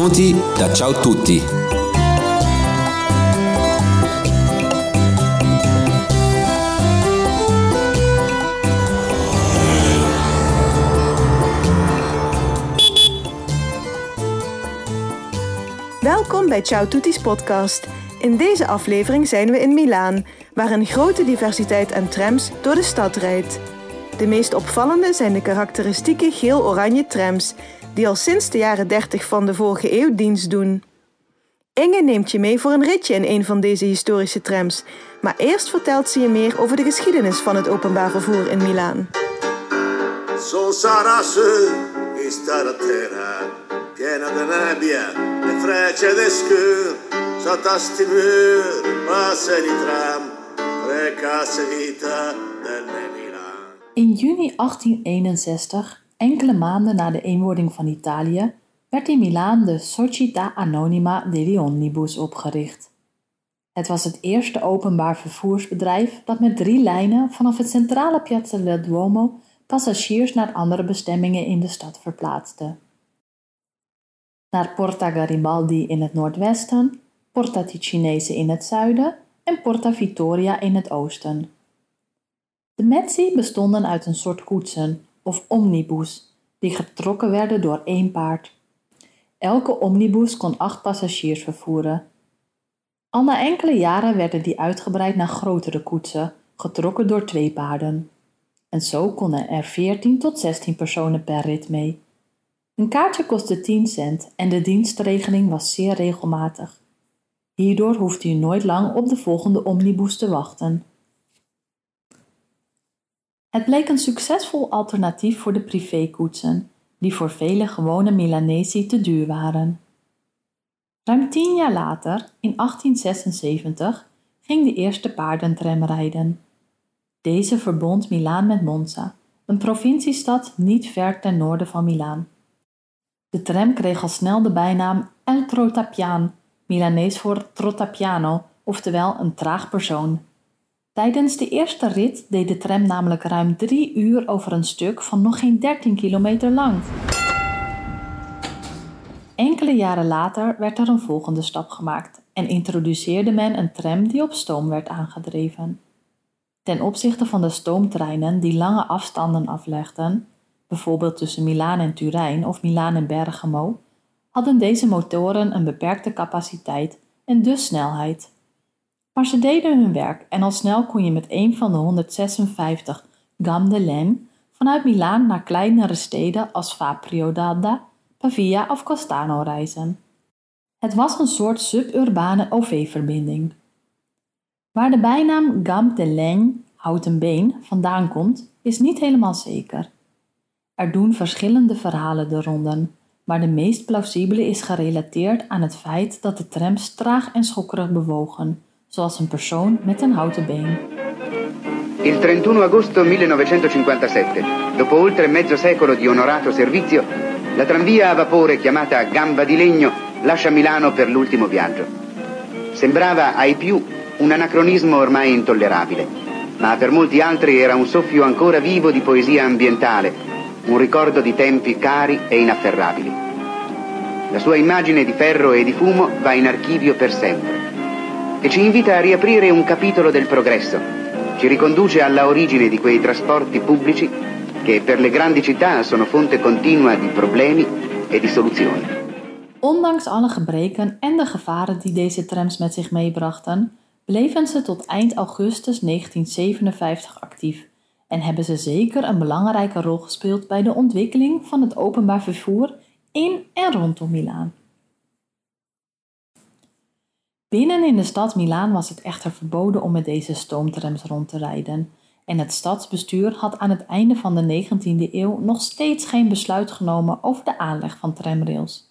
Da Ciao Tutti. Welkom bij Ciao Tutti's podcast. In deze aflevering zijn we in Milaan, waar een grote diversiteit aan trams door de stad rijdt. De meest opvallende zijn de karakteristieke geel-oranje trams, die al sinds de jaren 30 van de vorige eeuw dienst doen. Inge neemt je mee voor een ritje in een van deze historische trams, maar eerst vertelt ze je meer over de geschiedenis van het openbaar vervoer in Milaan. Piena e Milan In juni 1861, enkele maanden na de eenwording van Italië, werd in Milaan de Società Anonima degli Omnibus opgericht. Het was het eerste openbaar vervoersbedrijf dat met drie lijnen vanaf het centrale Piazza del Duomo passagiers naar andere bestemmingen in de stad verplaatste. Naar Porta Garibaldi in het noordwesten, Porta Ticinese in het zuiden en Porta Vittoria in het oosten. De mezzi bestonden uit een soort koetsen of omnibus die getrokken werden door één paard. Elke omnibus kon acht passagiers vervoeren. Al na enkele jaren werden die uitgebreid naar grotere koetsen, getrokken door twee paarden. En zo konden er 14 tot 16 personen per rit mee. Een kaartje kostte 10 cent en de dienstregeling was zeer regelmatig. Hierdoor hoefde u nooit lang op de volgende omnibus te wachten. Het bleek een succesvol alternatief voor de privékoetsen, die voor vele gewone Milanesi te duur waren. Ruim tien jaar later, in 1876, ging de eerste paardentram rijden. Deze verbond Milaan met Monza, een provinciestad niet ver ten noorden van Milaan. De tram kreeg al snel de bijnaam El Trotapian, Milanees voor Trotapiano, oftewel een traag persoon. Tijdens de eerste rit deed de tram namelijk ruim drie uur over een stuk van nog geen 13 kilometer lang. Enkele jaren later werd er een volgende stap gemaakt en introduceerde men een tram die op stoom werd aangedreven. Ten opzichte van de stoomtreinen die lange afstanden aflegden, bijvoorbeeld tussen Milaan en Turijn of Milaan en Bergamo, hadden deze motoren een beperkte capaciteit en dus snelheid. Maar ze deden hun werk en al snel kon je met een van de 156 Gam de Laine vanuit Milaan naar kleinere steden als Faprio d'Adda, Pavia of Costano reizen. Het was een soort suburbane OV-verbinding. Waar de bijnaam Gam de Laine, houten been, vandaan komt, is niet helemaal zeker. Er doen verschillende verhalen de ronden, maar de meest plausibele is gerelateerd aan het feit dat de trams traag en schokkerig bewogen, zoals een persoon met een houten been. Il 31 agosto 1957, dopo oltre mezzo secolo di onorato servizio, la tranvia a vapore chiamata Gamba di Legno lascia Milano per l'ultimo viaggio. Sembrava ai più un anacronismo ormai intollerabile, ma per molti altri era un soffio ancora vivo di poesia ambientale, un ricordo di tempi cari e inafferrabili. La sua immagine di ferro e di fumo va in archivio per sempre e ci invita a riaprire un capitolo del progresso, ci riconduce alla origine di quei trasporti pubblici che per le grandi città sono fonte continua di problemi e di soluzioni. Ondanks alle gebreken en de gevaren die deze trams met zich meebrachten, bleven ze tot eind augustus 1957 actief en hebben ze zeker een belangrijke rol gespeeld bij de ontwikkeling van het openbaar vervoer in en rondom Milaan. Binnen in de stad Milaan was het echter verboden om met deze stoomtrams rond te rijden en het stadsbestuur had aan het einde van de 19e eeuw nog steeds geen besluit genomen over de aanleg van tramrails.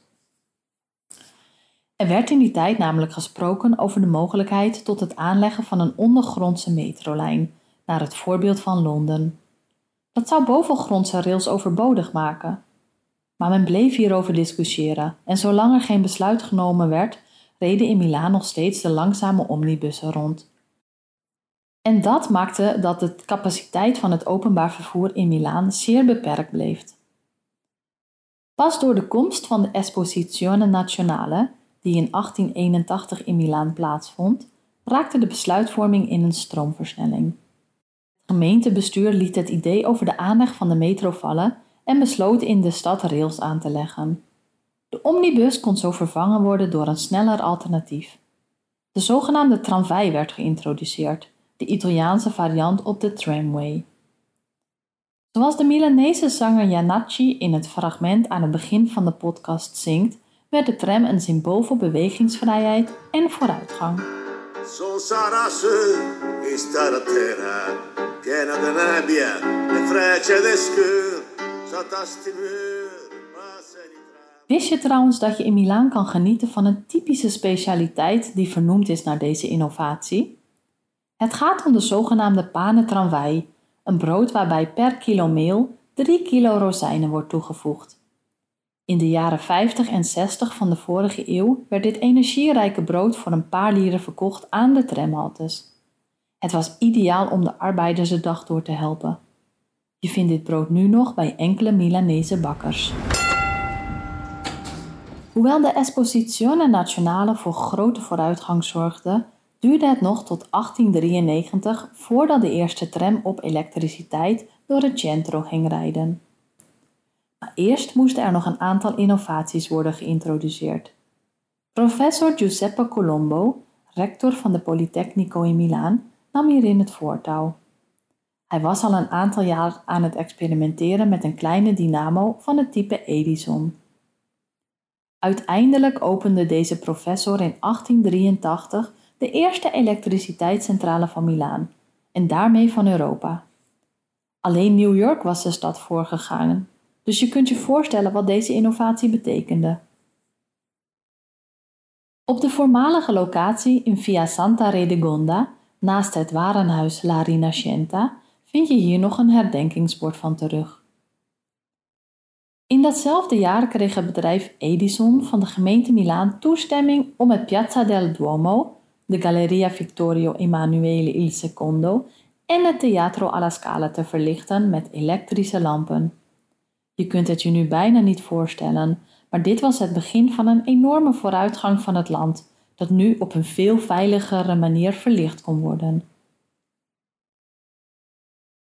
Er werd in die tijd namelijk gesproken over de mogelijkheid tot het aanleggen van een ondergrondse metrolijn, naar het voorbeeld van Londen. Dat zou bovengrondse rails overbodig maken. Maar men bleef hierover discussiëren en zolang er geen besluit genomen werd, reden in Milaan nog steeds de langzame omnibussen rond. En dat maakte dat de capaciteit van het openbaar vervoer in Milaan zeer beperkt bleef. Pas door de komst van de Esposizione Nazionale, die in 1881 in Milaan plaatsvond, raakte de besluitvorming in een stroomversnelling. Het gemeentebestuur liet het idee over de aanleg van de metro vallen en besloot in de stad rails aan te leggen. De omnibus kon zo vervangen worden door een sneller alternatief. De zogenaamde tramway werd geïntroduceerd, de Italiaanse variant op de tramway. Zoals de Milanese zanger Janacci in het fragment aan het begin van de podcast zingt, werd de tram een symbool voor bewegingsvrijheid en vooruitgang. Son sarà su questa terra piena nebbia, le frecce de scur, sotto Wist je trouwens dat je in Milaan kan genieten van een typische specialiteit die vernoemd is naar deze innovatie? Het gaat om de zogenaamde pane tramway, een brood waarbij per kilo meel 3 kilo rozijnen wordt toegevoegd. In de jaren 50 en 60 van de vorige eeuw werd dit energierijke brood voor een paar lieren verkocht aan de tramhaltes. Het was ideaal om de arbeiders de dag door te helpen. Je vindt dit brood nu nog bij enkele Milanese bakkers. Hoewel de Esposizione Nazionale voor grote vooruitgang zorgde, duurde het nog tot 1893 voordat de eerste tram op elektriciteit door het centro ging rijden. Maar eerst moesten er nog een aantal innovaties worden geïntroduceerd. Professor Giuseppe Colombo, rector van de Politecnico in Milaan, nam hierin het voortouw. Hij was al een aantal jaar aan het experimenteren met een kleine dynamo van het type Edison. Uiteindelijk opende deze professor in 1883 de eerste elektriciteitscentrale van Milaan en daarmee van Europa. Alleen New York was de stad voorgegaan, dus je kunt je voorstellen wat deze innovatie betekende. Op de voormalige locatie in Via Santa Redegonda, naast het warenhuis La Rinascenta, vind je hier nog een herdenkingsbord van terug. In datzelfde jaar kreeg het bedrijf Edison van de gemeente Milaan toestemming om het Piazza del Duomo, de Galleria Vittorio Emanuele il Secondo en het Teatro alla Scala te verlichten met elektrische lampen. Je kunt het je nu bijna niet voorstellen, maar dit was het begin van een enorme vooruitgang van het land, dat nu op een veel veiligere manier verlicht kon worden.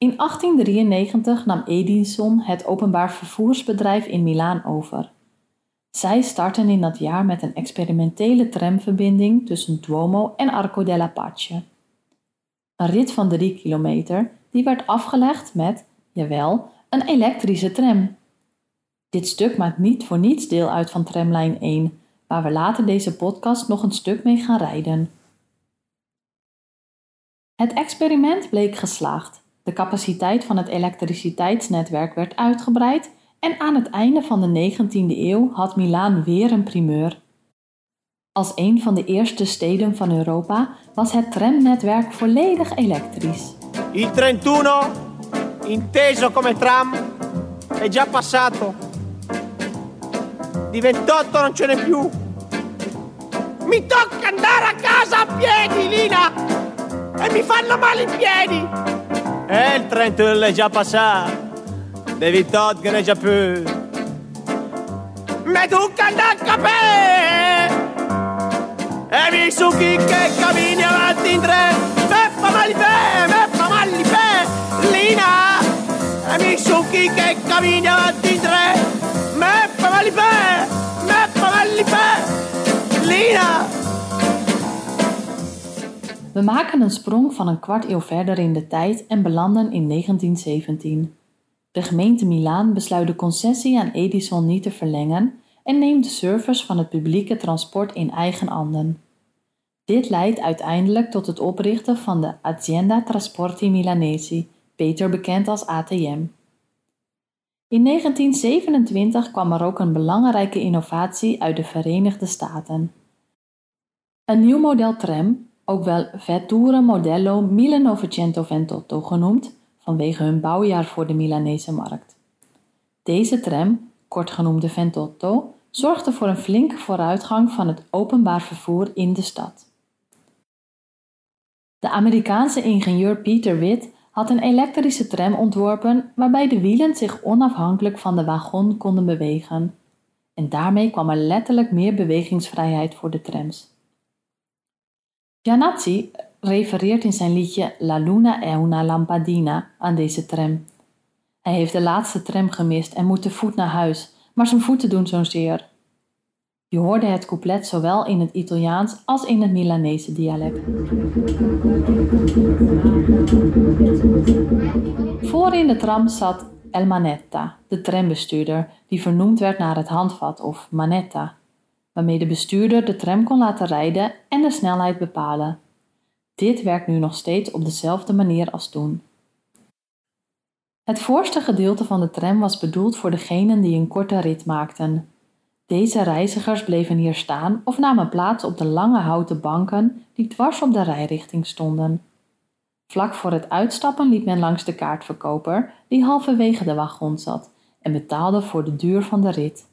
In 1893 nam Edison het openbaar vervoersbedrijf in Milaan over. Zij startten in dat jaar met een experimentele tramverbinding tussen Duomo en Arco della Pace. Een rit van 3 kilometer die werd afgelegd met, jawel, een elektrische tram. Dit stuk maakt niet voor niets deel uit van tramlijn 1, waar we later deze podcast nog een stuk mee gaan rijden. Het experiment bleek geslaagd. De capaciteit van het elektriciteitsnetwerk werd uitgebreid en aan het einde van de 19e eeuw had Milaan weer een primeur. Als een van de eerste steden van Europa was het tramnetwerk volledig elektrisch. Il 31, inteso come tram, è già passato. Di 28 non ce n'è più. Mi tocca andare a casa a piedi, Lina! E mi fanno male i piedi! E il 31 è già passato. De 28 che ne è già più. Me tocca andare a capire! E mi succhi che cammini avanti in tre. Me fa male i piedi, me fa male i piedi, Lina! E mi succhi che cammini avanti in tre. Me fa male i piedi, me fa male i piedi, Lina! We maken een sprong van een kwart eeuw verder in de tijd en belanden in 1917. De gemeente Milaan besluit de concessie aan Edison niet te verlengen en neemt de service van het publieke transport in eigen handen. Dit leidt uiteindelijk tot het oprichten van de Azienda Trasporti Milanesi, beter bekend als ATM. In 1927 kwam er ook een belangrijke innovatie uit de Verenigde Staten. Een nieuw model tram, ook wel Vetture Modello 1928 genoemd, vanwege hun bouwjaar voor de Milanese markt. Deze tram, kort genoemd de Ventotto, zorgde voor een flinke vooruitgang van het openbaar vervoer in de stad. De Amerikaanse ingenieur Peter Witt had een elektrische tram ontworpen waarbij de wielen zich onafhankelijk van de wagon konden bewegen. En daarmee kwam er letterlijk meer bewegingsvrijheid voor de trams. Giannazzi refereert in zijn liedje La Luna è una lampadina aan deze tram. Hij heeft de laatste tram gemist en moet te voet naar huis, maar zijn voeten doen zo'n zeer. Je hoorde het couplet zowel in het Italiaans als in het Milanese dialect. Voor in de tram zat El Manetta, de trambestuurder, die vernoemd werd naar het handvat of manetta, waarmee de bestuurder de tram kon laten rijden en de snelheid bepalen. Dit werkt nu nog steeds op dezelfde manier als toen. Het voorste gedeelte van de tram was bedoeld voor degenen die een korte rit maakten. Deze reizigers bleven hier staan of namen plaats op de lange houten banken die dwars op de rijrichting stonden. Vlak voor het uitstappen liep men langs de kaartverkoper die halverwege de wagon zat en betaalde voor de duur van de rit.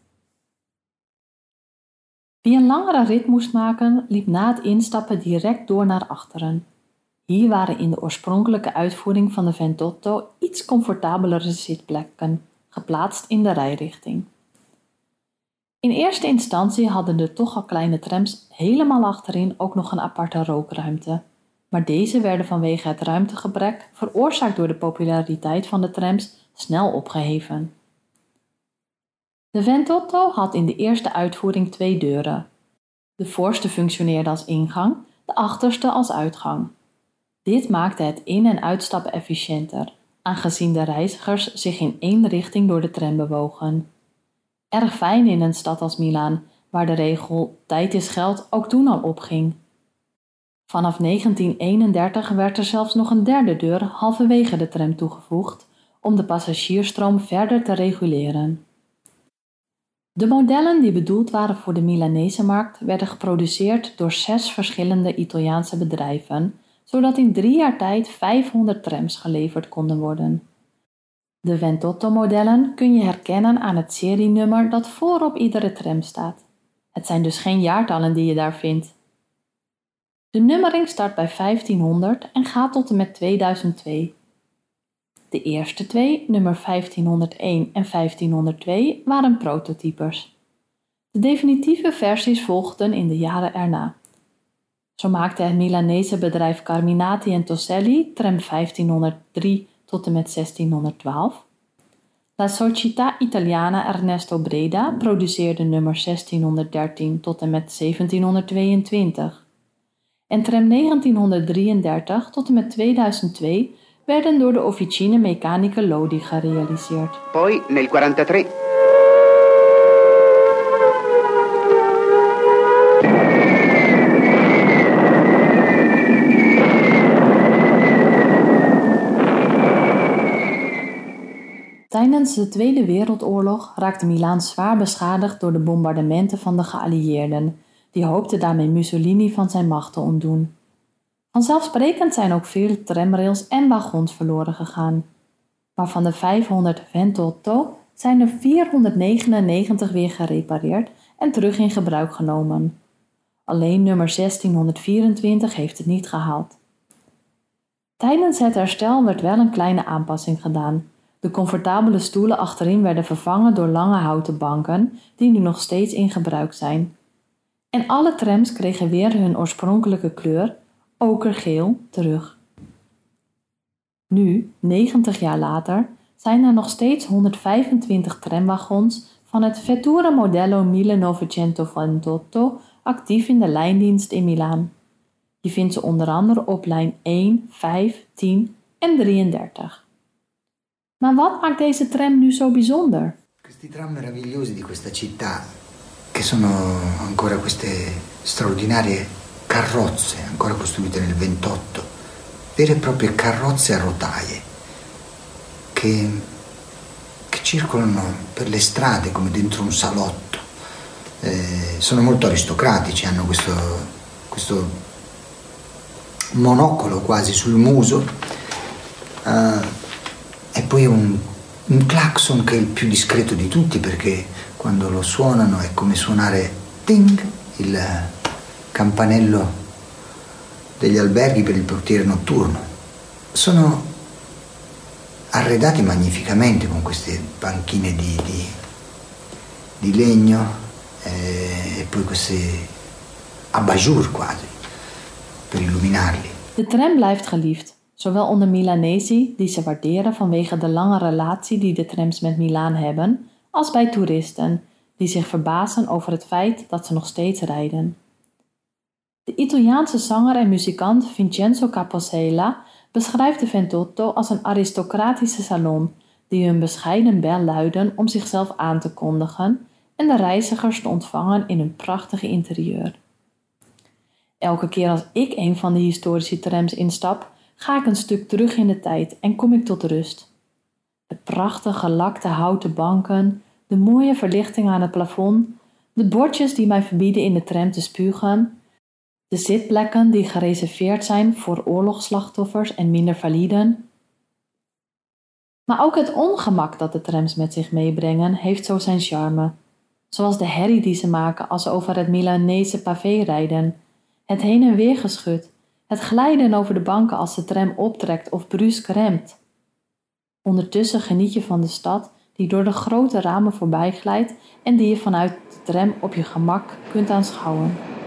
Wie een langere rit moest maken, liep na het instappen direct door naar achteren. Hier waren in de oorspronkelijke uitvoering van de Ventotto iets comfortabelere zitplekken, geplaatst in de rijrichting. In eerste instantie hadden de toch al kleine trams helemaal achterin ook nog een aparte rookruimte, maar deze werden vanwege het ruimtegebrek, veroorzaakt door de populariteit van de trams, snel opgeheven. De Ventotto had in de eerste uitvoering twee deuren. De voorste functioneerde als ingang, de achterste als uitgang. Dit maakte het in- en uitstappen efficiënter, aangezien de reizigers zich in één richting door de tram bewogen. Erg fijn in een stad als Milaan, waar de regel tijd is geld ook toen al opging. Vanaf 1931 werd er zelfs nog een derde deur halverwege de tram toegevoegd om de passagiersstroom verder te reguleren. De modellen die bedoeld waren voor de Milanese markt werden geproduceerd door zes verschillende Italiaanse bedrijven, zodat in drie jaar tijd 500 trams geleverd konden worden. De Ventotto-modellen kun je herkennen aan het serienummer dat voorop iedere tram staat. Het zijn dus geen jaartallen die je daar vindt. De nummering start bij 1500 en gaat tot en met 2002. De eerste twee, nummer 1501 en 1502, waren prototypes. De definitieve versies volgden in de jaren erna. Zo maakte het Milanese bedrijf Carminati en Toselli tram 1503 tot en met 1612. La Società Italiana Ernesto Breda produceerde nummer 1613 tot en met 1722. En tram 1933 tot en met 2002 werden door de Officine Meccanica Lodi gerealiseerd. Poi nel 43 Tijdens de Tweede Wereldoorlog raakte Milaan zwaar beschadigd door de bombardementen van de geallieerden, die hoopten daarmee Mussolini van zijn macht te ontdoen. Vanzelfsprekend zijn ook veel tramrails en wagons verloren gegaan. Maar van de 500 Ventotto zijn er 499 weer gerepareerd en terug in gebruik genomen. Alleen nummer 1624 heeft het niet gehaald. Tijdens het herstel werd wel een kleine aanpassing gedaan. De comfortabele stoelen achterin werden vervangen door lange houten banken, die nu nog steeds in gebruik zijn. En alle trams kregen weer hun oorspronkelijke kleur, okergeel, terug. Nu, 90 jaar later, zijn er nog steeds 125 tramwagons van het Vettura Modello 1928 actief in de lijndienst in Milaan. Je vindt ze onder andere op lijn 1, 5, 10 en 33. Maar wat maakt deze tram nu zo bijzonder? Questi tram meravigliosi di questa città, che sono ancora queste straordinarie carrozze, ancora costruite nel 28, vere e proprie carrozze a rotaie, che, che circolano per le strade come dentro un salotto. Eh, sono molto aristocratici, hanno questo, questo monocolo quasi sul muso. Eh, e poi un, un clacson che è il più discreto di tutti perché quando lo suonano è come suonare ting, il campanello degli alberghi per il portiere notturno. Sono arredati magnificamente con queste panchine di, di, di legno eh, e poi queste abat-jour quasi per illuminarli. De tram blijft geliefd, zowel onder Milanesi, die ze waarderen vanwege de lange relatie die de trams met Milaan hebben, als bij toeristen, die zich verbazen over het feit dat ze nog steeds rijden. De Italiaanse zanger en muzikant Vincenzo Caposella beschrijft de Ventotto als een aristocratische salon die hun bescheiden bel luiden om zichzelf aan te kondigen en de reizigers te ontvangen in hun prachtige interieur. Elke keer als ik een van de historische trams instap, ga ik een stuk terug in de tijd en kom ik tot rust. De prachtige gelakte houten banken, de mooie verlichting aan het plafond, de bordjes die mij verbieden in de tram te spugen, de zitplekken die gereserveerd zijn voor oorlogsslachtoffers en minder validen. Maar ook het ongemak dat de trams met zich meebrengen heeft zo zijn charme. Zoals de herrie die ze maken als ze over het Milanese pavé rijden, het heen en weer geschud, het glijden over de banken als de tram optrekt of brusk remt. Ondertussen geniet je van de stad die door de grote ramen voorbij glijdt en die je vanuit de tram op je gemak kunt aanschouwen.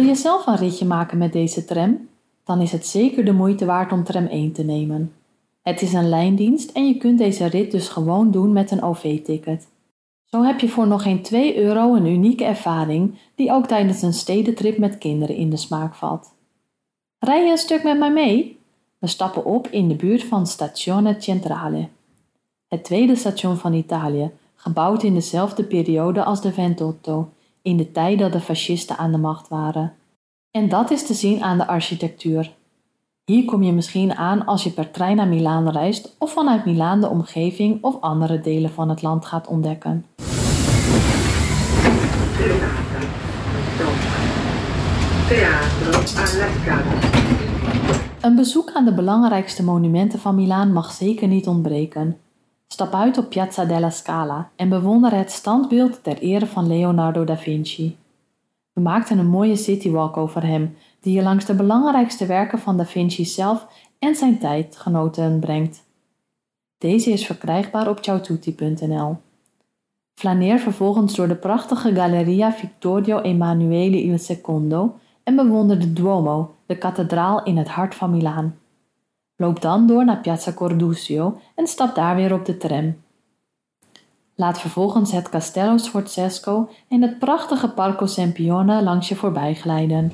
Wil je zelf een ritje maken met deze tram? Dan is het zeker de moeite waard om tram 1 te nemen. Het is een lijndienst en je kunt deze rit dus gewoon doen met een OV-ticket. Zo heb je voor nog geen 2 euro een unieke ervaring die ook tijdens een stedentrip met kinderen in de smaak valt. Rij je een stuk met mij mee? We stappen op in de buurt van Stazione Centrale. Het tweede station van Italië, gebouwd in dezelfde periode als de Ventotto in de tijd dat de fascisten aan de macht waren. En dat is te zien aan de architectuur. Hier kom je misschien aan als je per trein naar Milaan reist of vanuit Milaan de omgeving of andere delen van het land gaat ontdekken. Een bezoek aan de belangrijkste monumenten van Milaan mag zeker niet ontbreken. Stap uit op Piazza della Scala en bewonder het standbeeld ter ere van Leonardo da Vinci. We maakten een mooie citywalk over hem, die je langs de belangrijkste werken van da Vinci zelf en zijn tijdgenoten brengt. Deze is verkrijgbaar op ciaututti.nl. Flaneer vervolgens door de prachtige Galleria Vittorio Emanuele Secondo en bewonder de Duomo, de kathedraal in het hart van Milaan. Loop dan door naar Piazza Cordusio en stap daar weer op de tram. Laat vervolgens het Castello Sforzesco en het prachtige Parco Sempione langs je voorbij glijden.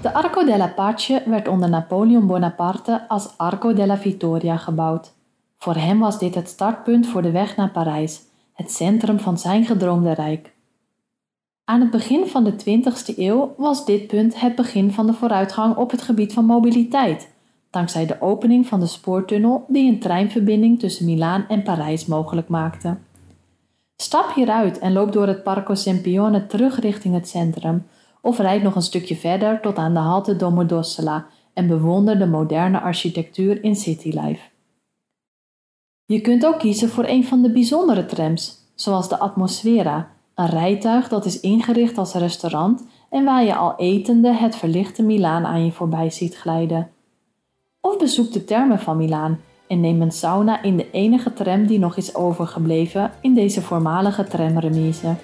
De Arco della Pace werd onder Napoleon Bonaparte als Arco della Vittoria gebouwd. Voor hem was dit het startpunt voor de weg naar Parijs, het centrum van zijn gedroomde rijk. Aan het begin van de 20e eeuw was dit punt het begin van de vooruitgang op het gebied van mobiliteit, dankzij de opening van de spoortunnel die een treinverbinding tussen Milaan en Parijs mogelijk maakte. Stap hieruit en loop door het Parco Sempione terug richting het centrum, of rijd nog een stukje verder tot aan de halte Domodossola en bewonder de moderne architectuur in citylife. Je kunt ook kiezen voor een van de bijzondere trams, zoals de Atmosfera, een rijtuig dat is ingericht als restaurant en waar je al etende het verlichte Milaan aan je voorbij ziet glijden. Of bezoek de termen van Milaan en neem een sauna in de enige tram die nog is overgebleven in deze voormalige tramremise.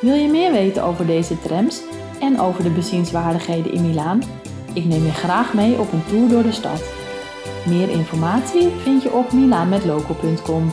Wil je meer weten over deze trams en over de bezienswaardigheden in Milaan? Ik neem je graag mee op een tour door de stad. Meer informatie vind je op milaanmetloco.com.